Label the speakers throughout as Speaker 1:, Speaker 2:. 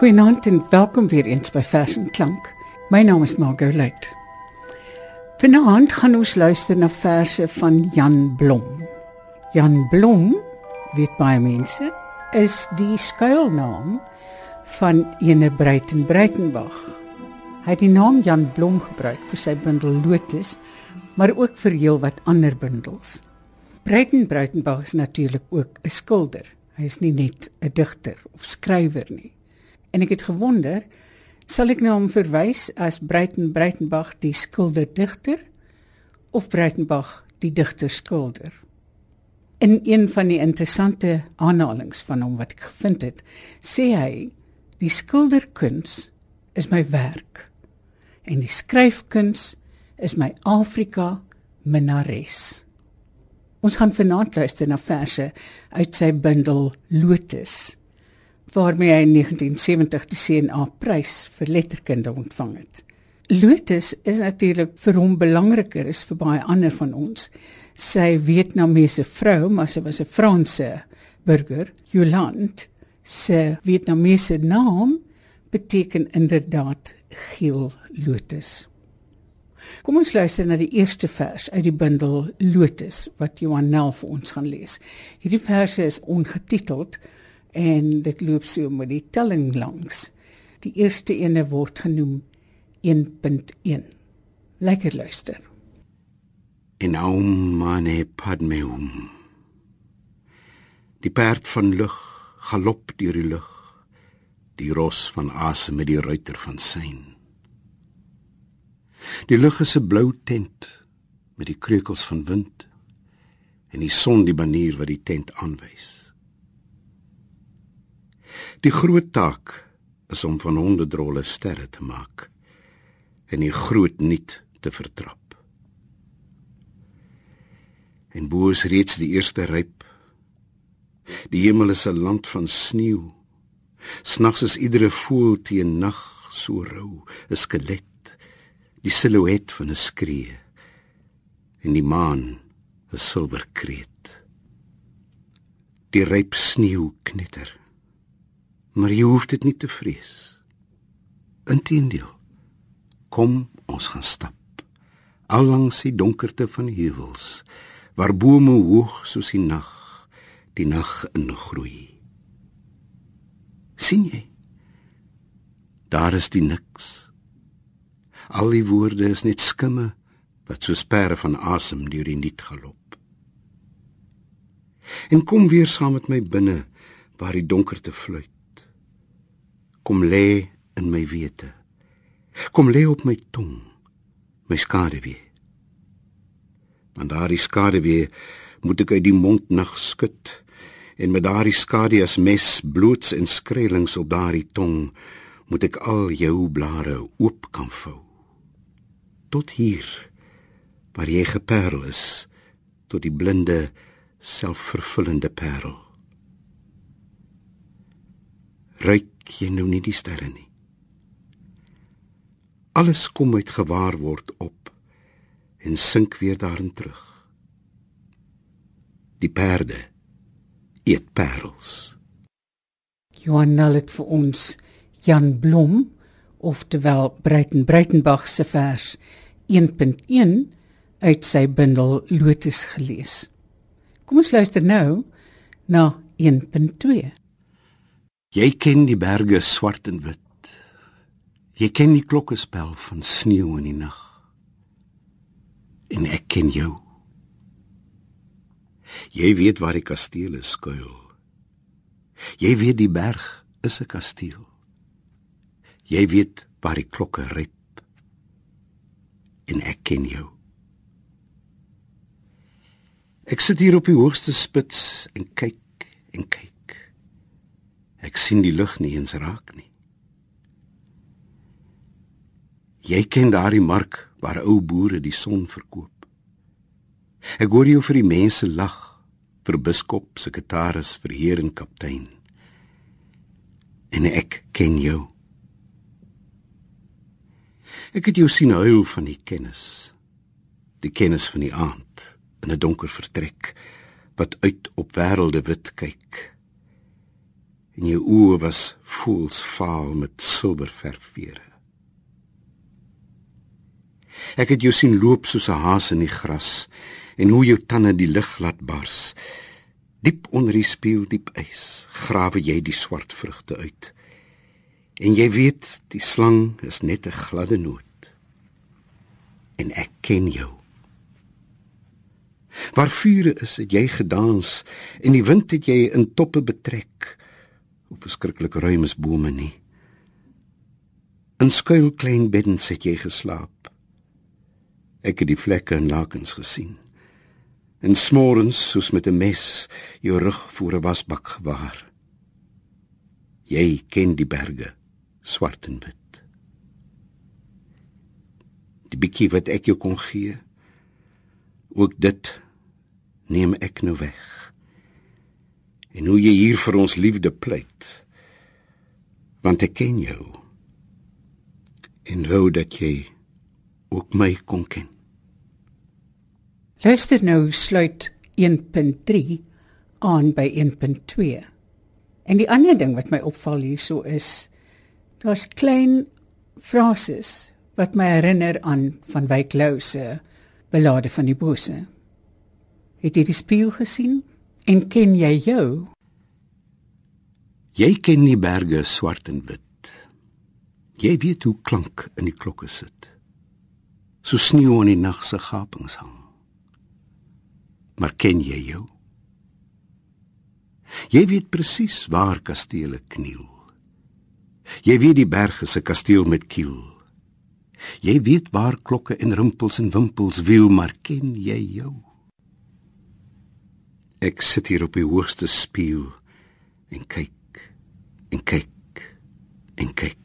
Speaker 1: Goeienaand en welkom weer eens by Vers en Klank. My naam is Margot Luit. Vanaand gaan ons luister na verse van Jan Blom. Jan Blom, weet baie mense, is die skuilnaam van ene Breiten Breitenbach. Hy het die naam Jan Blom gebruik vir sy bundel Lotus, maar ook vir heelwat ander bundels. Breiten Breitenbach is natuurlik ook 'n skilder. Hy is nie net 'n digter of skrywer nie. En ek het gewonder, sal ek nou hom verwys as Breiten Breitenbach die skilder digter of Breitenbach die digter skilder? In een van die interessante aanhalinge van hom wat ek gevind het, sê hy die skilderkuns is my werk en die skryfkuns is my Afrika minares. Ons gaan vanaand luister na verse uit sy bundel Lotus waarmee hy in 1970 die CNA prys vir letterkunde ontvang het. Lotus is natuurlik vir hom belangriker as vir baie ander van ons. Sy Vietnamese vrou, maar sy was 'n Franse burger, Yolande, se Vietnamese naam beteken inderdaad geel lotus. Kom ons luister na die eerste vers uit die bundel Lotus wat Johan Nel vir ons gaan lees. Hierdie verse is ongetiteld en dit loop so met die telling langs. Die eerste ene word genoem 1.1. Lekker luister.
Speaker 2: In aum mane padmeum. Die perd van lug galop deur die lug. Die ros van asem met die ruiter van sein. Die lug is 'n blou tent met die kreukels van wind en die son die manier wat die tent aanwys. Die groot taak is om van honderdrolle sterre te maak en die groot nuut te vertrap. En bo is reeds die eerste ryp. Die hemel is 'n land van sneeu. Snags is iedere voël teen nag so rou, 'n skelet, die silhouet van 'n skree. En die maan 'n silwerkreet. Die ryp sneeu knitter maar jy hoef dit nie te vrees. Inteendeel. Kom, ons gaan stap. Allangs die donkerte van heuwels waar bome hoog soos die nag die nag ingroei. sien jy? Daar is die niks. Al die woorde is net skimme wat so sperre van asem deur die niet galop. En kom weer saam met my binne waar die donkerte fluit kom lê in my wete. Kom lê op my tong, my skaduwee. Want daardie skaduwee moet ek uit die mond nag skud en met daardie skadu as mes bloots en skrelings op daardie tong moet ek al jou blare oop kan vou. Tot hier waar jy geperl is tot die blinde selfvervullende parel. Ryk jy nou nie die sterre nie. Alles kom uit gewaar word op en sink weer daarin terug. Die perde eet parels.
Speaker 1: Johan het vir ons Jan Blom oftewel Breiten Breitenbach se vers 1.1 uit sy bundel Lotus gelees. Kom ons luister nou na 1.2.
Speaker 2: Jy ken die berge swart en wit. Jy ken die klokkespel van sneeu in die nag. En ek ken jou. Jy weet waar die kasteel skuil. Jy weet die berg is 'n kasteel. Jy weet waar die klokke ryp. En ek ken jou. Ek sit hier op die hoogste spits en kyk en kyk. Ek sien die lug nie eens raak nie. Jy ken daardie mark waar ou boere die son verkoop. Ek hoor jou vir die mense lag, vir biskop, sekretaris, vir heer en kaptein. En ek ken jou. Ek het jou sien huil van die kennis. Die kennis van die aand in 'n donker vertrek wat uit op wêrelde wit kyk en jou oë was voelsvaal met silwerverfvere. Ek het jou sien loop soos 'n haas in die gras en hoe jou tande die lug laat bars. Diep onder die spieël diep ys, grawe jy die swart vrugte uit. En jy weet, die slang is net 'n gladde noot. En ek ken jou. Waar vure is, het jy gedans en die wind het jy in toppe betrek. Hoe verskriklik ruim is bome nie. In skuil klein beddens het jy geslaap. Ek het die vlekke in lakens gesien. En smorens soos met 'n mes jou rug voor 'n wasbak gewaar. Jy ken die berge, swart en wit. Die bietjie wat ek jou kon gee, ook dit neem ek nou weg. En hoe jy hier vir ons liefde pleit, want ek ken jou. En wou dat jy ook my kon ken.
Speaker 1: Luister nou sluit 1.3 aan by 1.2. En die ander ding wat my opval hierso is daar's klein frases wat my herinner aan van Wyk Lou se belade van die bose. Het jy die spieël gesien en ken jy jou?
Speaker 2: Jy ken die berge swart en wit. Jy weet hoe klank in die klokke sit so sneeu in die nag se gapings hang. Maar ken jy jou? Jy weet presies waar kastele kniel. Jy weet die berge se kasteel met kiel. Jy weet waar klokke en rimpels en wimpels wiel, maar ken jy jou? Ek sit hier op die hoogste spieël en kyk en kyk en kyk.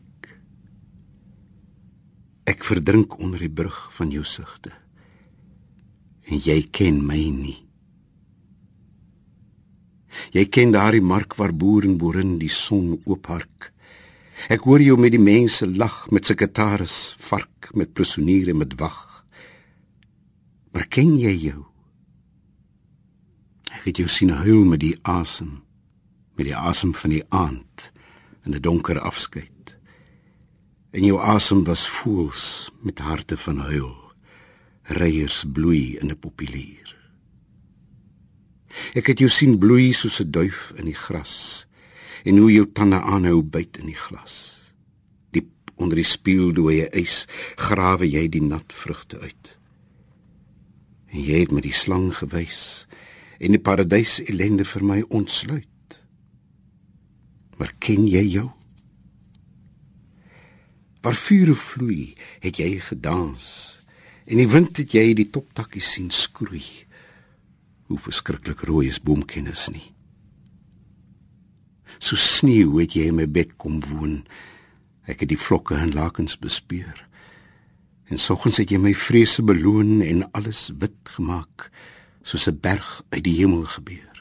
Speaker 2: Ek verdrink onder die brug van jou sugte. En jy ken my nie. Jy ken daardie mark waar boer en boerin die son oophark. Ek hoor jou met die mense lag met sekretaris, vark met presoniere met wag. Maar ken jy jou? Het jou sien huil met die asem, met die asem van die aand in 'n donker afskeid. En jou asem was voels met harte van huil reiers bloei in 'n populier. Ek het jou sien bloei soos 'n duif in die gras en hoe jou tande aanhou byt in die glas. Diep onder die spieeldooie ys grawe jy die nat vrugte uit. En jy het met die slang gewys en die paradys ellende vir my ontsluit maar ken jy jou waar vure vloei, het jy gedans. En die wind het jy die toptakkies sien skroei. Hoe verskriklik rooi is boomkennis nie. So sneeu het jy in my bed kom woon. Ek het die vlokke en lakens bespeur. En soggens het jy my vrese beloon en alles wit gemaak soos 'n berg uit die hemel gebeur.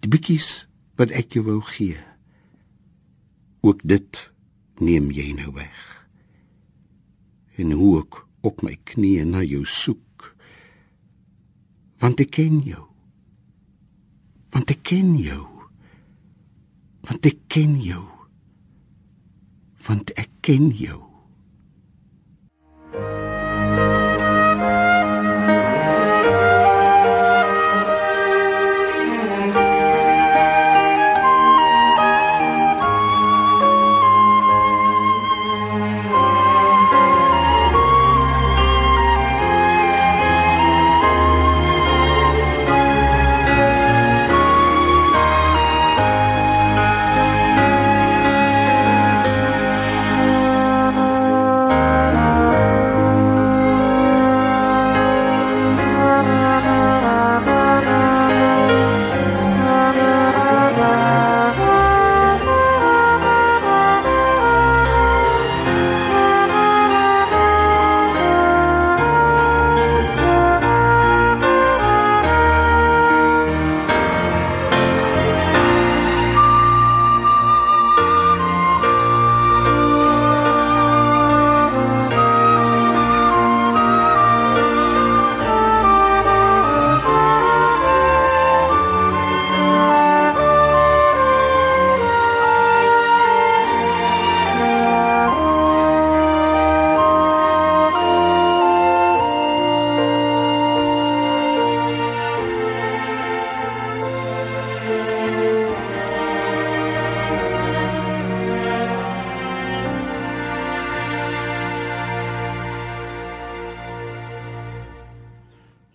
Speaker 2: Die bietjies wat ek jou wou gee. Ook dit neem jy nou weg. En hoe ek op my knieë na jou soek. Want ek ken jou. Want ek ken jou. Want ek ken jou. Want ek ken jou.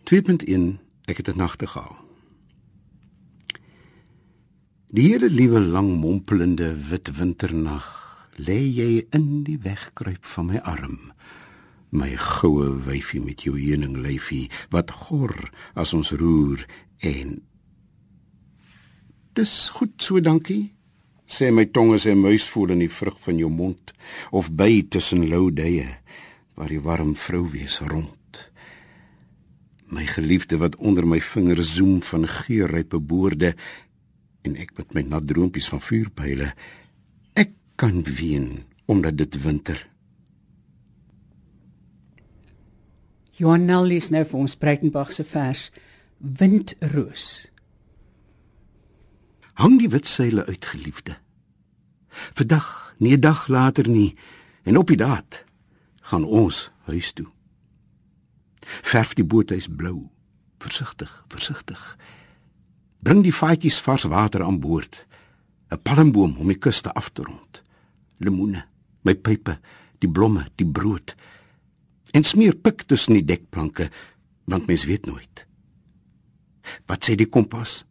Speaker 2: 2.1 Ek het 'n nagtegaal. Die hele liewe lang mompelende wit winternag lê jy in die wegkruip van my arm. My goue wyfie met jou heuning lyfie wat gor as ons roer en Dis goed so, dankie. Sê my tong is 'n muis voel in die vrug van jou mond of by tussen lou dye waar die warm vrou wees rond. My geliefde wat onder my vingers zoem van geurrype boorde en ek met my nat droompies van vuurpyle. Ek kan ween omdat dit winter.
Speaker 1: Johan Nel lees nou vir ons Breitenberg se vers Windroos.
Speaker 2: Hang die wit seile uit geliefde. Vandag, nie 'n dag later nie, en op die daad gaan ons huis toe. Verf die boothuis blou, versigtig, versigtig. Bring die vaatjies vars water aan boord. 'n Palmboom om die kuste af te rond. Lemoene, my pype, die blomme, die brood. En smeer pik tussen die dekplanke, want mens weet nooit. Wat sê die kompas?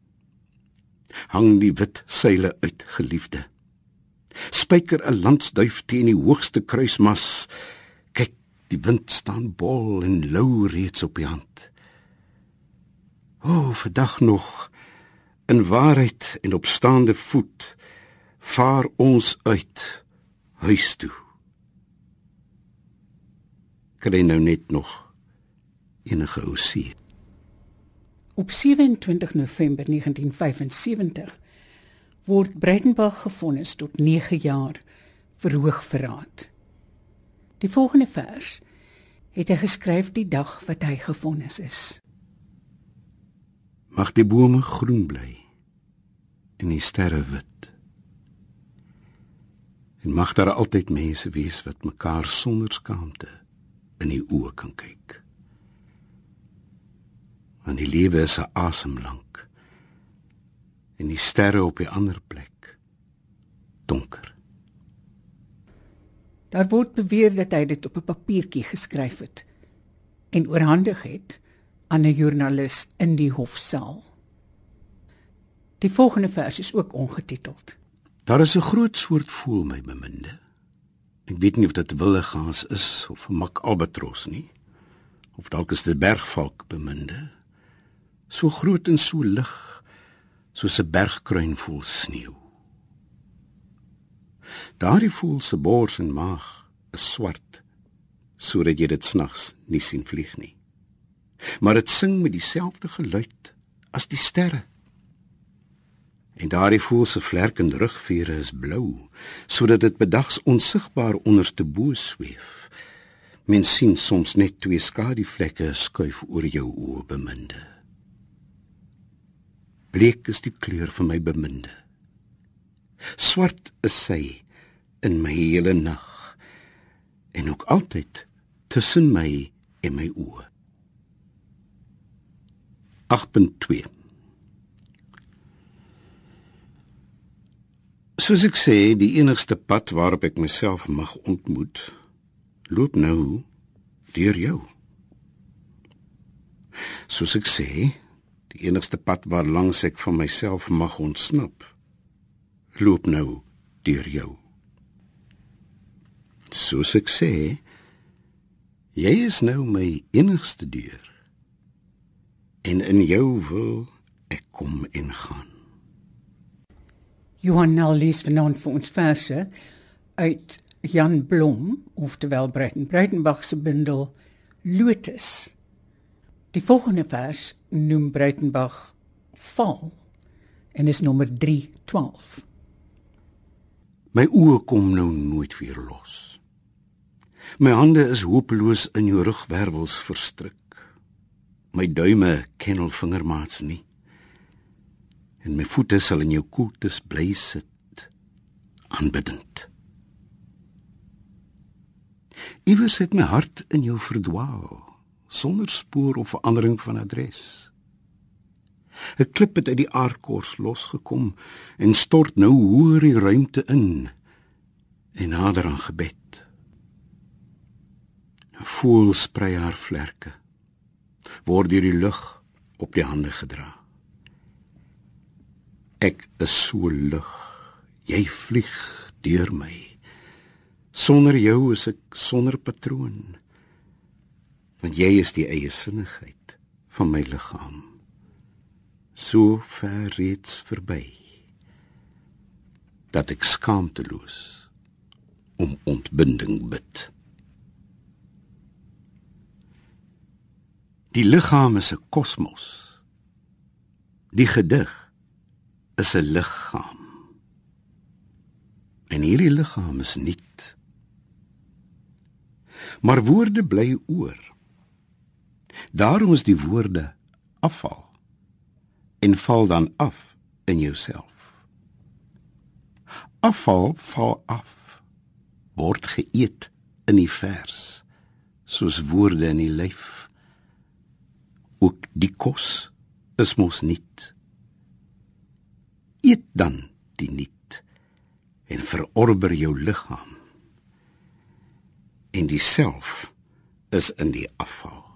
Speaker 2: Hang die wit seile uit, geliefde. Spyker 'n landsduif teen die hoogste kruismas. Die wind staan bol en lou reeds op die hand. O, oh, vandag nog in waarheid en op staande voet vaar ons uit huis toe. Kry nou net nog enige ou see.
Speaker 1: Op 27 November 1975 word Breitenberg gefonnis tot 9 jaar vir hoogverraad. Die volgende vers het hy geskryf die dag wat hy gefonnis is.
Speaker 2: Mag die bome groen bly en die sterre wit. En mag daar altyd mense wees wat mekaar sonder skaamte in die oë kan kyk. Want die lewe is 'n asemlank en die sterre op die ander plek donker.
Speaker 1: Daar word beweer dat hy dit op 'n papiertjie geskryf het en oorhandig het aan 'n joernalis in die hofsaal. Die volgende vers is ook ongetiteld.
Speaker 2: Daar is 'n groot soort voel my beminde. Ek weet nie of dit willigans is of 'n mak albatros nie. Of dalk is dit bergvalk beminde. So groot en so lig soos 'n bergkruin vol sneeu. Daardie voel se bors en maag is swart sodat jy dit snags nie sien vlieg nie. Maar dit sing met dieselfde geluid as die sterre. En daardie voel se vlerk en rugvere is blou sodat dit bedags onsigbaar onderste bo sweef. Mens sien soms net twee skaduvlekke skuif oor jou oë beminde. Bleek is die kleur van my beminde. Swart is sy in my hele nag en ook altyd tussen my en my oë. 8.2 Soos ek sê, die enigste pad waarop ek myself mag ontmoet, loop nou deur jou. Soos ek sê, die enigste pad waar langs ek van myself mag ontsnap, loop nou deur jou. Soos ek sê, jy is nou my enigste deur. En in jou wil ek kom en gaan.
Speaker 1: Johan Nel lees vanaand vir ons verse uit Jan Blom, oftewel Breiten Breitenbach se bundel Lotus. Die volgende vers noem Breitenbach Val en is nommer 312.
Speaker 2: My oë kom nou nooit weer los. My hande is hopeloos in jou rugwervels verstrik. My duime ken al vingermaats nie. En my voete sal in jou koeltes bly sit aanbidend. Iewers het my hart in jou verdwaal sonder spoor of verandering van adres. 'n Klip het uit die aardkors losgekom en stort nou hoër die ruimte in en nader aan gebed. 'n Voël sprei haar vlerke. word deur die lug op die hande gedra. Ek is so lig. Jy vlieg deur my. Sonder jou is ek sonder patroon. Want jy is die eie sinnigheid van my liggaam. So ver reeds verby dat ek skaamteloos om ontbinding bid. Die liggaam is 'n kosmos. Die gedig is 'n liggaam. En hierdie liggaam is nuut. Maar woorde bly oor. Daarom is die woorde afval en val dan af in jouself. Afval val af word geëet in die vers soos woorde in die lyf ook die kos is mos niet. Eet dan die niet en verorber jou liggaam. En diself is in die afval.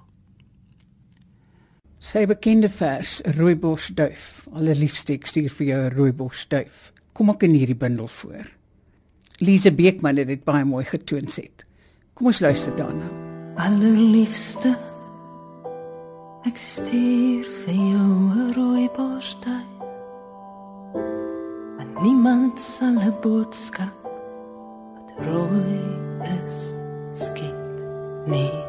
Speaker 1: Sy bekende vers Rooibos duif. Allerliefste ek stuur vir jou 'n rooibos duif. Kom ek in hierdie bundel voor. Lise Beekman het dit baie mooi getoon set. Kom ons luister daarna.
Speaker 3: Allerliefste Ek stuur vir jou 'n rooi borstel. Maar niemand sal 'n boodskap wat rooi is skiet nie.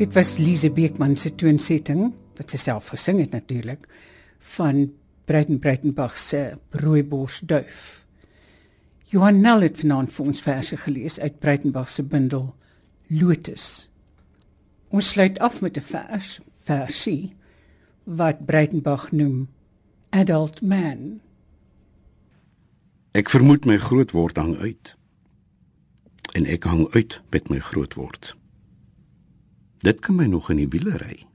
Speaker 1: Dit was Lise Beekman se toonsetting wat sy self gesing het natuurlik van Breiten Breitenbach se Rooibos duif. Johan Nel het vanaand vir ons verse gelees uit Breitenberg se bundel Lotus. Ons sluit af met 'n vers, versie wat Breitenberg noem Adult Man.
Speaker 2: Ek vermoed my grootword hang uit. En ek hang uit met my grootword. Dit kan my nog in die wiele ry.